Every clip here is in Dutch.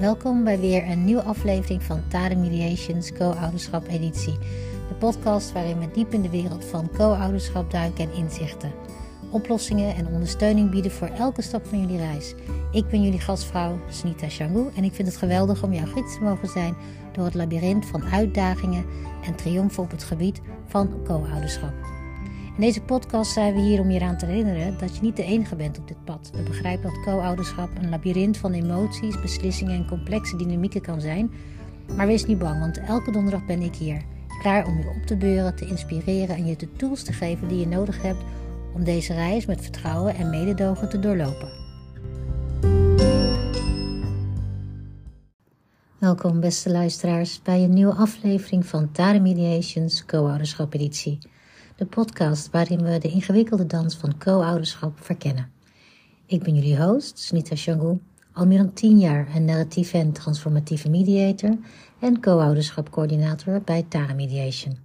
Welkom bij weer een nieuwe aflevering van Tade Mediations Co-ouderschap editie. De podcast waarin we diep in de wereld van co-ouderschap duiken en inzichten. Oplossingen en ondersteuning bieden voor elke stap van jullie reis. Ik ben jullie gastvrouw Snita Shangu en ik vind het geweldig om jouw gids te mogen zijn door het labyrint van uitdagingen en triomfen op het gebied van co-ouderschap. In deze podcast zijn we hier om je eraan te herinneren dat je niet de enige bent op dit pad. We begrijpen dat co-ouderschap een labyrint van emoties, beslissingen en complexe dynamieken kan zijn. Maar wees niet bang, want elke donderdag ben ik hier. Klaar om je op te beuren, te inspireren en je de tools te geven die je nodig hebt om deze reis met vertrouwen en mededogen te doorlopen. Welkom beste luisteraars bij een nieuwe aflevering van Tare Mediations Co-ouderschap editie de podcast waarin we de ingewikkelde dans van co-ouderschap verkennen. Ik ben jullie host, Snita Shangu, al meer dan tien jaar een narratieve en transformatieve mediator en co-ouderschapcoördinator bij Tara Mediation.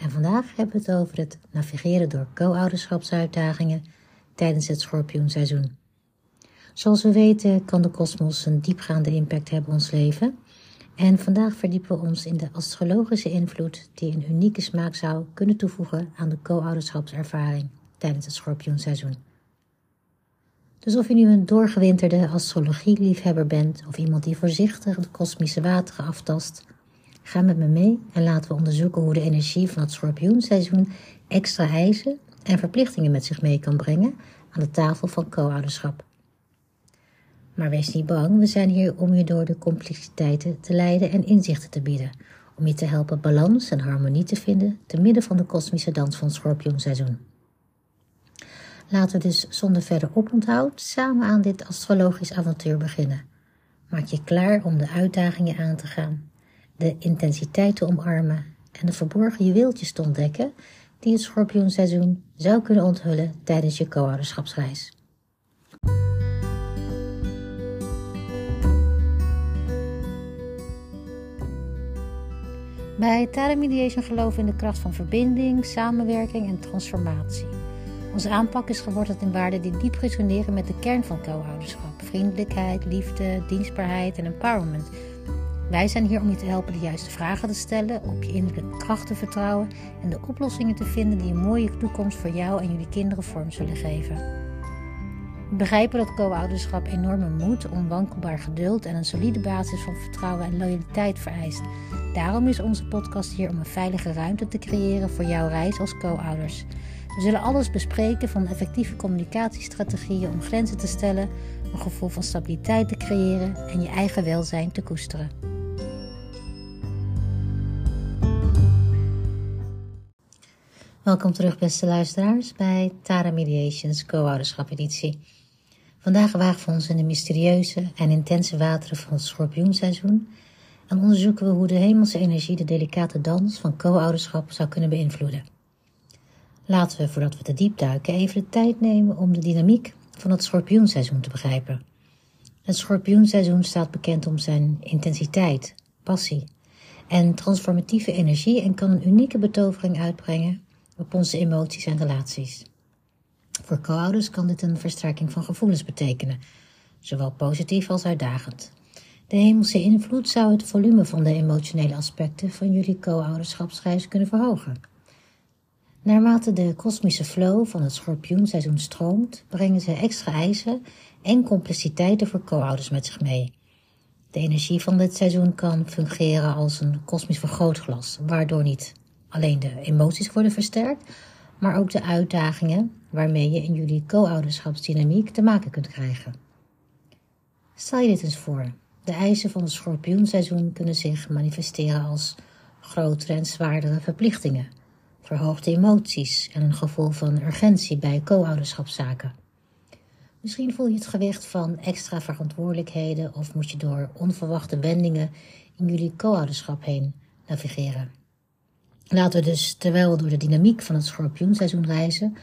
En vandaag hebben we het over het navigeren door co-ouderschapsuitdagingen tijdens het schorpioenseizoen. Zoals we weten kan de kosmos een diepgaande impact hebben op ons leven en vandaag verdiepen we ons in de astrologische invloed die een unieke smaak zou kunnen toevoegen aan de co-ouderschapservaring tijdens het schorpioenseizoen. Dus of je nu een doorgewinterde astrologieliefhebber bent of iemand die voorzichtig de kosmische wateren aftast, ga met me mee en laten we onderzoeken hoe de energie van het schorpioenseizoen extra eisen en verplichtingen met zich mee kan brengen aan de tafel van co-ouderschap. Maar wees niet bang, we zijn hier om je door de complexiteiten te leiden en inzichten te bieden. Om je te helpen balans en harmonie te vinden te midden van de kosmische dans van Schorpioenseizoen. Laten we dus zonder verder oponthoud samen aan dit astrologisch avontuur beginnen. Maak je klaar om de uitdagingen aan te gaan, de intensiteit te omarmen en de verborgen juweeltjes te ontdekken die het schorpioenseizoen zou kunnen onthullen tijdens je co-ouderschapsreis. Bij Tara Mediation geloven we in de kracht van verbinding, samenwerking en transformatie. Onze aanpak is geworteld in waarden die diep resoneren met de kern van co-ouderschap: vriendelijkheid, liefde, dienstbaarheid en empowerment. Wij zijn hier om je te helpen de juiste vragen te stellen, op je innerlijke kracht te vertrouwen en de oplossingen te vinden die een mooie toekomst voor jou en jullie kinderen vorm zullen geven. We begrijpen dat co-ouderschap enorme moed, onwankelbaar geduld en een solide basis van vertrouwen en loyaliteit vereist. Daarom is onze podcast hier om een veilige ruimte te creëren voor jouw reis als co-ouders. We zullen alles bespreken van effectieve communicatiestrategieën om grenzen te stellen, een gevoel van stabiliteit te creëren en je eigen welzijn te koesteren. Welkom terug, beste luisteraars, bij Tara Mediations Co-ouderschap editie. Vandaag wagen we ons in de mysterieuze en intense wateren van het schorpioenseizoen en onderzoeken we hoe de hemelse energie de delicate dans van co-ouderschap zou kunnen beïnvloeden. Laten we, voordat we te diep duiken, even de tijd nemen om de dynamiek van het schorpioenseizoen te begrijpen. Het schorpioenseizoen staat bekend om zijn intensiteit, passie en transformatieve energie en kan een unieke betovering uitbrengen op onze emoties en relaties. Voor co-ouders kan dit een versterking van gevoelens betekenen, zowel positief als uitdagend. De hemelse invloed zou het volume van de emotionele aspecten van jullie co-ouderschapsreis kunnen verhogen. Naarmate de kosmische flow van het schorpioenseizoen stroomt, brengen ze extra eisen en complexiteiten voor co-ouders met zich mee. De energie van dit seizoen kan fungeren als een kosmisch vergrootglas, waardoor niet alleen de emoties worden versterkt, maar ook de uitdagingen waarmee je in jullie co-ouderschapsdynamiek te maken kunt krijgen. Stel je dit eens voor. De eisen van het schorpioenseizoen kunnen zich manifesteren als grotere en zwaardere verplichtingen, verhoogde emoties en een gevoel van urgentie bij co-ouderschapszaken. Misschien voel je het gewicht van extra verantwoordelijkheden of moet je door onverwachte wendingen in jullie co-ouderschap heen navigeren. Laten we dus, terwijl we door de dynamiek van het schorpioenseizoen reizen,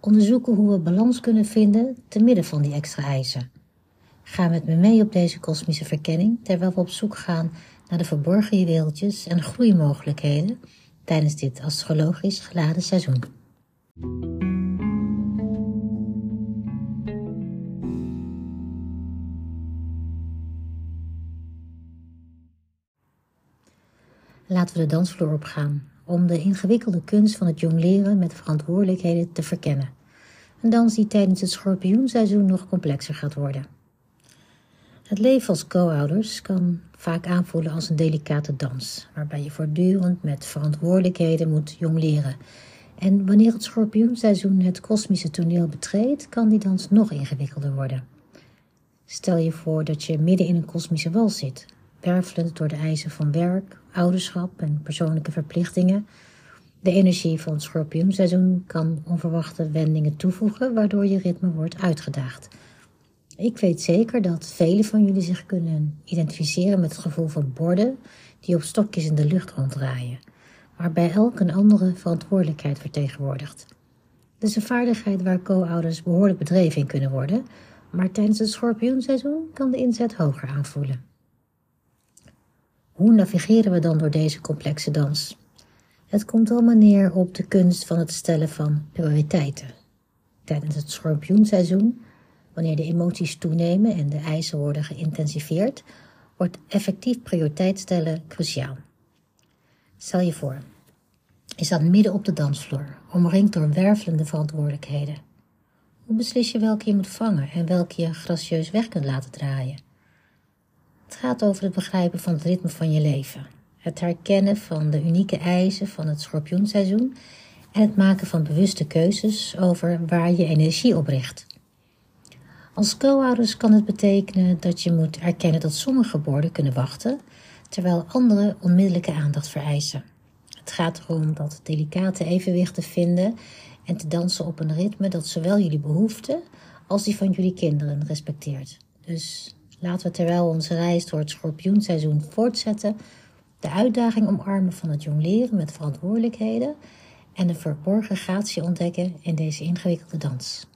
onderzoeken hoe we balans kunnen vinden te midden van die extra eisen. Ga met me mee op deze kosmische verkenning terwijl we op zoek gaan naar de verborgen juweeltjes en groeimogelijkheden tijdens dit astrologisch geladen seizoen. Laten we de dansvloer opgaan om de ingewikkelde kunst van het jongleren met verantwoordelijkheden te verkennen. Een dans die tijdens het schorpioenseizoen nog complexer gaat worden. Het leven als co-ouders kan vaak aanvoelen als een delicate dans, waarbij je voortdurend met verantwoordelijkheden moet jongleren. En wanneer het schorpioenseizoen het kosmische toneel betreedt, kan die dans nog ingewikkelder worden. Stel je voor dat je midden in een kosmische wal zit, wervelend door de eisen van werk, ouderschap en persoonlijke verplichtingen. De energie van het schorpioenseizoen kan onverwachte wendingen toevoegen, waardoor je ritme wordt uitgedaagd. Ik weet zeker dat velen van jullie zich kunnen identificeren met het gevoel van borden die op stokjes in de lucht ronddraaien, waarbij elk een andere verantwoordelijkheid vertegenwoordigt. Dit is een vaardigheid waar co-ouders behoorlijk bedreven in kunnen worden, maar tijdens het schorpioenseizoen kan de inzet hoger aanvoelen. Hoe navigeren we dan door deze complexe dans? Het komt allemaal neer op de kunst van het stellen van prioriteiten. Tijdens het schorpioenseizoen, wanneer de emoties toenemen en de eisen worden geïntensiveerd, wordt effectief prioriteit stellen cruciaal. Stel je voor, je staat midden op de dansvloer, omringd door wervelende verantwoordelijkheden. Hoe beslis je welke je moet vangen en welke je gracieus weg kunt laten draaien? Het gaat over het begrijpen van het ritme van je leven, het herkennen van de unieke eisen van het schorpioenseizoen en het maken van bewuste keuzes over waar je energie op richt. Als co-ouders kan het betekenen dat je moet erkennen dat sommige borden kunnen wachten, terwijl andere onmiddellijke aandacht vereisen. Het gaat erom dat delicate evenwicht te vinden en te dansen op een ritme dat zowel jullie behoeften als die van jullie kinderen respecteert. Dus laten we terwijl onze reis door het schorpioenseizoen voortzetten, de uitdaging omarmen van het jongleren met verantwoordelijkheden en de verborgen gratie ontdekken in deze ingewikkelde dans.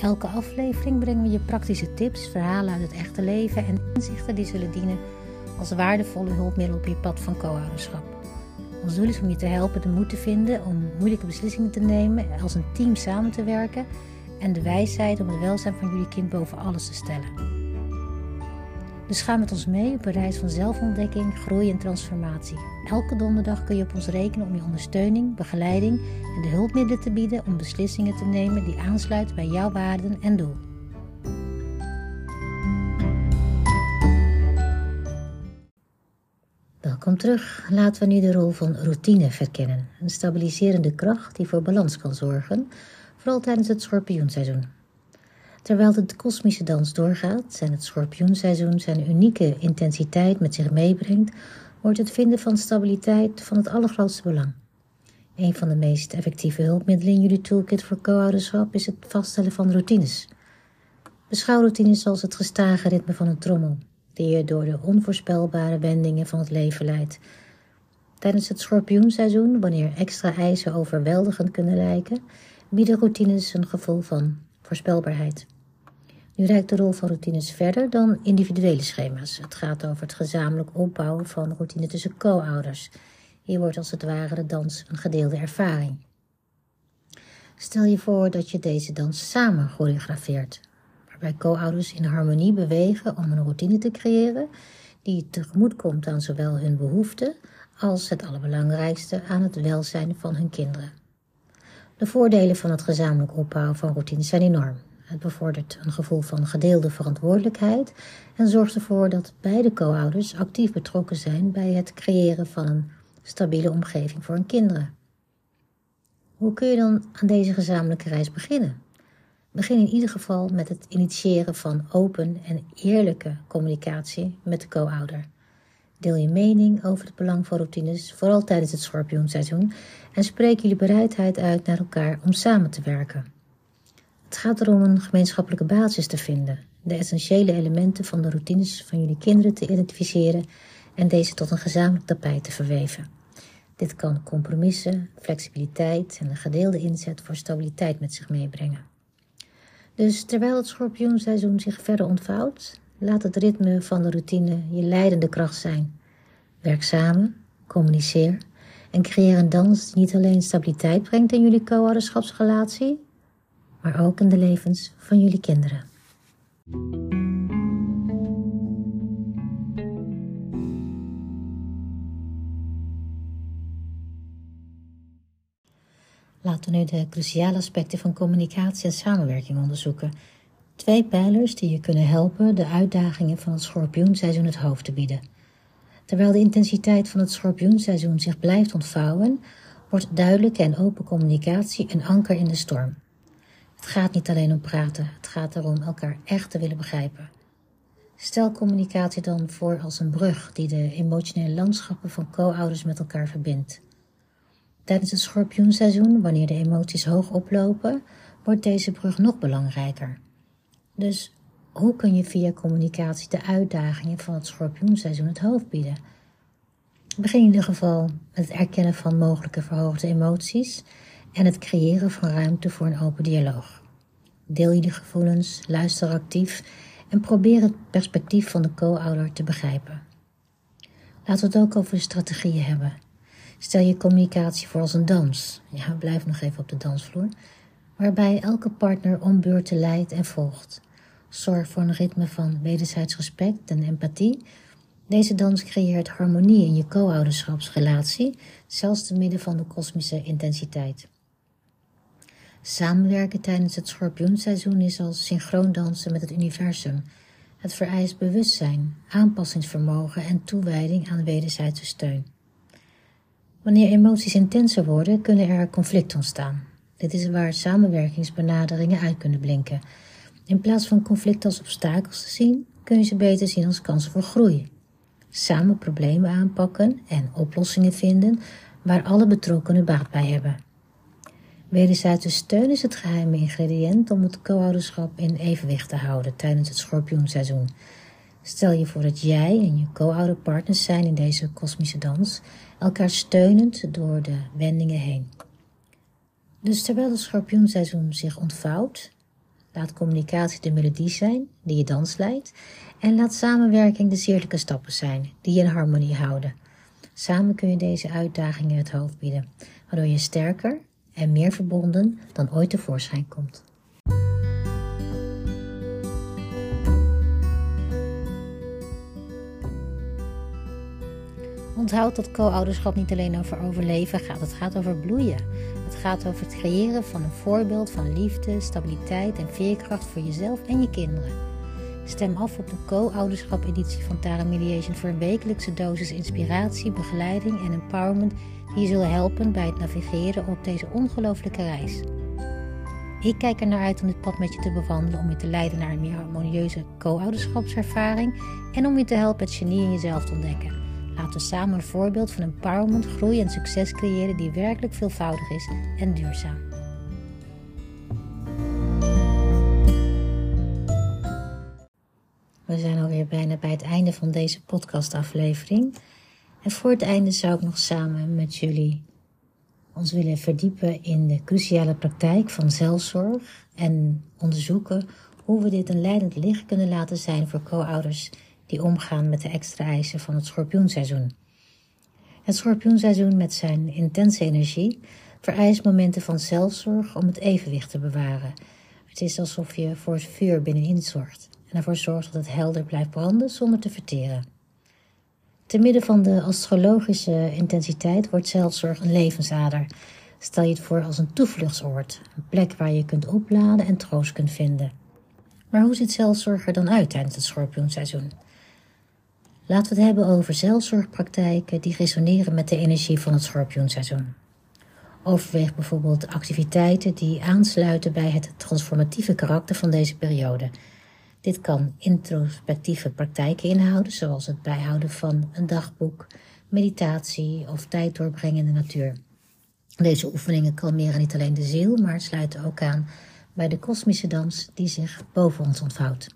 Elke aflevering brengen we je praktische tips, verhalen uit het echte leven en inzichten die zullen dienen als waardevolle hulpmiddel op je pad van co-ouderschap. Ons doel is om je te helpen de moed te vinden om moeilijke beslissingen te nemen, als een team samen te werken en de wijsheid om het welzijn van jullie kind boven alles te stellen. Dus ga met ons mee op een reis van zelfontdekking, groei en transformatie. Elke donderdag kun je op ons rekenen om je ondersteuning, begeleiding en de hulpmiddelen te bieden om beslissingen te nemen die aansluiten bij jouw waarden en doel. Welkom terug. Laten we nu de rol van routine verkennen. Een stabiliserende kracht die voor balans kan zorgen, vooral tijdens het schorpioenseizoen. Terwijl de kosmische dans doorgaat en het schorpioenseizoen zijn unieke intensiteit met zich meebrengt, wordt het vinden van stabiliteit van het allergrootste belang. Een van de meest effectieve hulpmiddelen in jullie toolkit voor co-ouderschap is het vaststellen van routines. Beschouw routines als het gestage ritme van een trommel, die je door de onvoorspelbare wendingen van het leven leidt. Tijdens het schorpioenseizoen, wanneer extra eisen overweldigend kunnen lijken, bieden routines een gevoel van voorspelbaarheid. Nu reikt de rol van routines verder dan individuele schema's. Het gaat over het gezamenlijk opbouwen van routine tussen co-ouders. Hier wordt als het ware de dans een gedeelde ervaring. Stel je voor dat je deze dans samen choreografeert, waarbij co-ouders in harmonie bewegen om een routine te creëren die tegemoet komt aan zowel hun behoeften als het allerbelangrijkste aan het welzijn van hun kinderen. De voordelen van het gezamenlijk opbouwen van routines zijn enorm. Het bevordert een gevoel van gedeelde verantwoordelijkheid en zorgt ervoor dat beide co-ouders actief betrokken zijn bij het creëren van een stabiele omgeving voor hun kinderen. Hoe kun je dan aan deze gezamenlijke reis beginnen? Begin in ieder geval met het initiëren van open en eerlijke communicatie met de co-ouder. Deel je mening over het belang van routines, vooral tijdens het schorpioenseizoen, en spreek jullie bereidheid uit naar elkaar om samen te werken. Het gaat erom een gemeenschappelijke basis te vinden, de essentiële elementen van de routines van jullie kinderen te identificeren en deze tot een gezamenlijk tapijt te verweven. Dit kan compromissen, flexibiliteit en een gedeelde inzet voor stabiliteit met zich meebrengen. Dus terwijl het schorpioenseizoen zich verder ontvouwt, laat het ritme van de routine je leidende kracht zijn. Werk samen, communiceer en creëer een dans die niet alleen stabiliteit brengt in jullie co-ouderschapsrelatie, maar ook in de levens van jullie kinderen. Laten we nu de cruciale aspecten van communicatie en samenwerking onderzoeken. Twee pijlers die je kunnen helpen de uitdagingen van het schorpioenseizoen het hoofd te bieden. Terwijl de intensiteit van het schorpioenseizoen zich blijft ontvouwen, wordt duidelijke en open communicatie een anker in de storm. Het gaat niet alleen om praten, het gaat erom elkaar echt te willen begrijpen. Stel communicatie dan voor als een brug die de emotionele landschappen van co-ouders met elkaar verbindt. Tijdens het schorpioenseizoen, wanneer de emoties hoog oplopen, wordt deze brug nog belangrijker. Dus hoe kun je via communicatie de uitdagingen van het schorpioenseizoen het hoofd bieden? Begin in ieder geval met het erkennen van mogelijke verhoogde emoties en het creëren van ruimte voor een open dialoog. Deel je de gevoelens, luister actief en probeer het perspectief van de co-ouder te begrijpen. Laten we het ook over strategieën hebben. Stel je communicatie voor als een dans. Ja, blijf nog even op de dansvloer. Waarbij elke partner om beurten leidt en volgt. Zorg voor een ritme van wederzijds respect en empathie. Deze dans creëert harmonie in je co-ouderschapsrelatie, zelfs te midden van de kosmische intensiteit. Samenwerken tijdens het schorpioenseizoen is als synchroon dansen met het universum. Het vereist bewustzijn, aanpassingsvermogen en toewijding aan wederzijdse steun. Wanneer emoties intenser worden, kunnen er conflicten ontstaan. Dit is waar samenwerkingsbenaderingen uit kunnen blinken. In plaats van conflicten als obstakels te zien, kun je ze beter zien als kansen voor groei. Samen problemen aanpakken en oplossingen vinden waar alle betrokkenen baat bij hebben. Wederzijdse steun is het geheime ingrediënt om het co-ouderschap in evenwicht te houden tijdens het schorpioenseizoen. Stel je voor dat jij en je co-ouderpartners zijn in deze kosmische dans, elkaar steunend door de wendingen heen. Dus terwijl het schorpioenseizoen zich ontvouwt, laat communicatie de melodie zijn die je dans leidt en laat samenwerking de zierlijke stappen zijn die je in harmonie houden. Samen kun je deze uitdagingen het hoofd bieden, waardoor je sterker en meer verbonden dan ooit tevoorschijn komt. Onthoud dat co-ouderschap niet alleen over overleven gaat, het gaat over bloeien. Het gaat over het creëren van een voorbeeld van liefde, stabiliteit en veerkracht voor jezelf en je kinderen. Stem af op de co-ouderschap editie van Tara Mediation voor een wekelijkse dosis inspiratie, begeleiding en empowerment die je zullen helpen bij het navigeren op deze ongelooflijke reis. Ik kijk er naar uit om dit pad met je te bewandelen, om je te leiden naar een meer harmonieuze co-ouderschapservaring en om je te helpen het genie in jezelf te ontdekken. Laten we samen een voorbeeld van empowerment, groei en succes creëren die werkelijk veelvoudig is en duurzaam. We zijn alweer bijna bij het einde van deze podcastaflevering. En voor het einde zou ik nog samen met jullie ons willen verdiepen in de cruciale praktijk van zelfzorg en onderzoeken hoe we dit een leidend licht kunnen laten zijn voor co-ouders die omgaan met de extra eisen van het schorpioenseizoen. Het schorpioenseizoen met zijn intense energie vereist momenten van zelfzorg om het evenwicht te bewaren. Het is alsof je voor het vuur binnenin zorgt en ervoor zorgt dat het helder blijft branden zonder te verteren. Te midden van de astrologische intensiteit wordt zelfzorg een levensader. Stel je het voor als een toevluchtsoord, een plek waar je kunt opladen en troost kunt vinden. Maar hoe ziet zelfzorg er dan uit tijdens het schorpioenseizoen? Laten we het hebben over zelfzorgpraktijken die resoneren met de energie van het schorpioenseizoen. Overweeg bijvoorbeeld activiteiten die aansluiten bij het transformatieve karakter van deze periode. Dit kan introspectieve praktijken inhouden, zoals het bijhouden van een dagboek, meditatie of tijd doorbrengen in de natuur. Deze oefeningen kalmeren niet alleen de ziel, maar sluiten ook aan bij de kosmische dans die zich boven ons ontvouwt.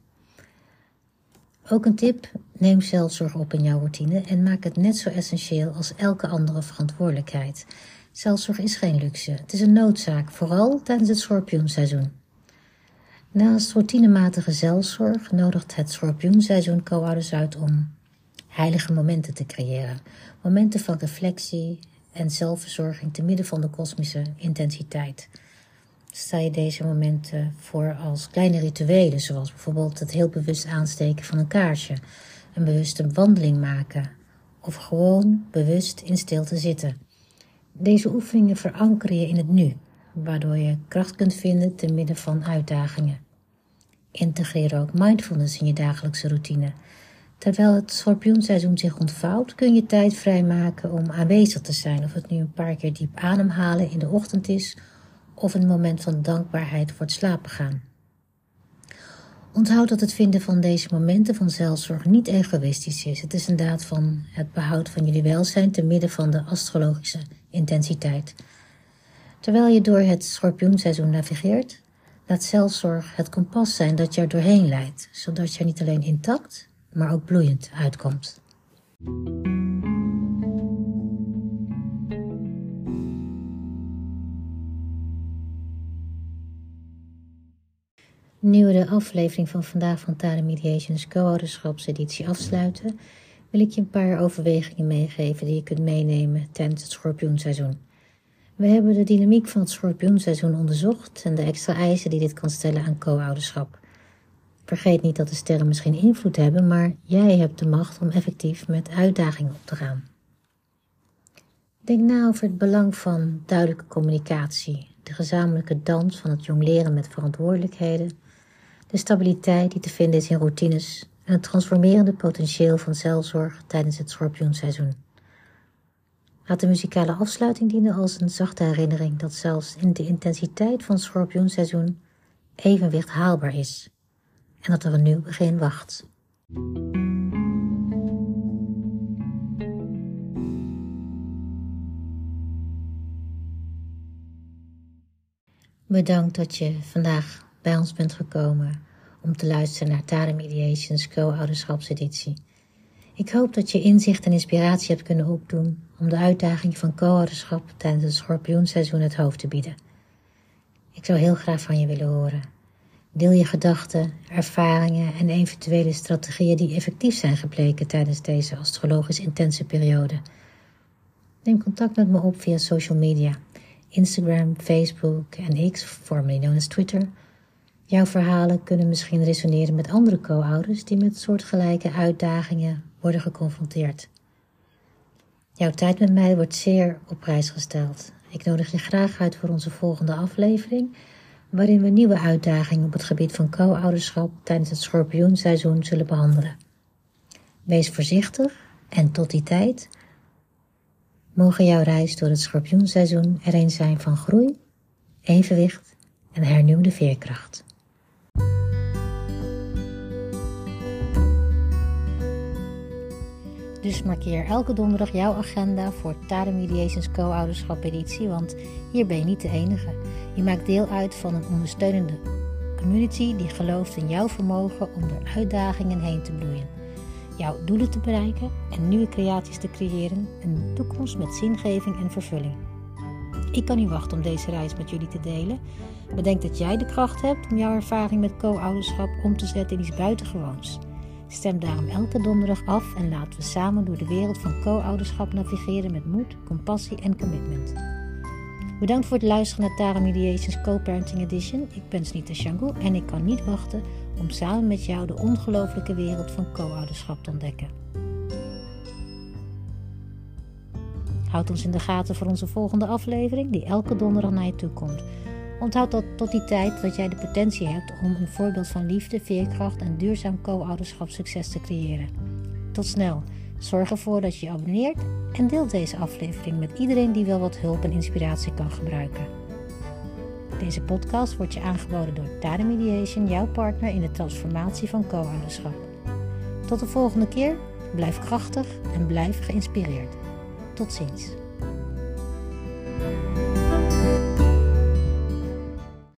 Ook een tip: neem zelfzorg op in jouw routine en maak het net zo essentieel als elke andere verantwoordelijkheid. Zelfzorg is geen luxe, het is een noodzaak, vooral tijdens het schorpioenseizoen. Naast routinematige zelfzorg nodigt het schorpioenseizoen co-ouders uit om heilige momenten te creëren. Momenten van reflectie en zelfverzorging te midden van de kosmische intensiteit. stel je deze momenten voor als kleine rituelen, zoals bijvoorbeeld het heel bewust aansteken van een kaarsje, een bewuste wandeling maken of gewoon bewust in stilte zitten. Deze oefeningen verankeren je in het nu, waardoor je kracht kunt vinden te midden van uitdagingen. Integreer ook mindfulness in je dagelijkse routine. Terwijl het schorpioenseizoen zich ontvouwt, kun je tijd vrijmaken om aanwezig te zijn. Of het nu een paar keer diep ademhalen in de ochtend is, of een moment van dankbaarheid voor het slapen gaan. Onthoud dat het vinden van deze momenten van zelfzorg niet egoïstisch is. Het is een daad van het behoud van jullie welzijn te midden van de astrologische intensiteit. Terwijl je door het schorpioenseizoen navigeert, laat zelfzorg het kompas zijn dat je er doorheen leidt, zodat je er niet alleen intact, maar ook bloeiend uitkomt. Nu we de aflevering van vandaag van Tare Mediations co-ouderschapseditie afsluiten, wil ik je een paar overwegingen meegeven die je kunt meenemen tijdens het schorpioenseizoen. We hebben de dynamiek van het schorpioenseizoen onderzocht en de extra eisen die dit kan stellen aan co-ouderschap. Vergeet niet dat de sterren misschien invloed hebben, maar jij hebt de macht om effectief met uitdagingen op te gaan. Denk na over het belang van duidelijke communicatie, de gezamenlijke dans van het jongleren met verantwoordelijkheden, de stabiliteit die te vinden is in routines en het transformerende potentieel van zelfzorg tijdens het schorpioenseizoen. Laat de muzikale afsluiting dienen als een zachte herinnering dat zelfs in de intensiteit van schorpioenseizoen evenwicht haalbaar is en dat er een nieuw begin wacht. Bedankt dat je vandaag bij ons bent gekomen om te luisteren naar Tare Mediations co-ouderschapseditie. Ik hoop dat je inzicht en inspiratie hebt kunnen opdoen om de uitdaging van co-ouderschap tijdens het schorpioenseizoen het hoofd te bieden. Ik zou heel graag van je willen horen. Deel je gedachten, ervaringen en eventuele strategieën die effectief zijn gebleken tijdens deze astrologisch intense periode. Neem contact met me op via social media, Instagram, Facebook en X, formerly known as Twitter. Jouw verhalen kunnen misschien resoneren met andere co-ouders die met soortgelijke uitdagingen worden geconfronteerd. Jouw tijd met mij wordt zeer op prijs gesteld. Ik nodig je graag uit voor onze volgende aflevering, waarin we nieuwe uitdagingen op het gebied van co-ouderschap tijdens het schorpioenseizoen zullen behandelen. Wees voorzichtig en tot die tijd mogen jouw reis door het schorpioenseizoen er een zijn van groei, evenwicht en hernieuwde veerkracht. Dus markeer elke donderdag jouw agenda voor Tade Mediations Co-ouderschap editie, want hier ben je niet de enige. Je maakt deel uit van een ondersteunende community die gelooft in jouw vermogen om door uitdagingen heen te bloeien. Jouw doelen te bereiken en nieuwe creaties te creëren, een toekomst met zingeving en vervulling. Ik kan niet wachten om deze reis met jullie te delen. Bedenk dat jij de kracht hebt om jouw ervaring met co-ouderschap om te zetten in iets buitengewoons. Stem daarom elke donderdag af en laten we samen door de wereld van co-ouderschap navigeren met moed, compassie en commitment. Bedankt voor het luisteren naar Tara Mediations Co-Parenting Edition. Ik ben Snita Shangu en ik kan niet wachten om samen met jou de ongelofelijke wereld van co-ouderschap te ontdekken. Houd ons in de gaten voor onze volgende aflevering, die elke donderdag naar je toe komt. Onthoud dat tot die tijd dat jij de potentie hebt om een voorbeeld van liefde, veerkracht en duurzaam co-ouderschap succes te creëren. Tot snel. Zorg ervoor dat je je abonneert en deelt deze aflevering met iedereen die wel wat hulp en inspiratie kan gebruiken. Deze podcast wordt je aangeboden door Tade Mediation, jouw partner in de transformatie van co-ouderschap. Tot de volgende keer, blijf krachtig en blijf geïnspireerd. Tot ziens.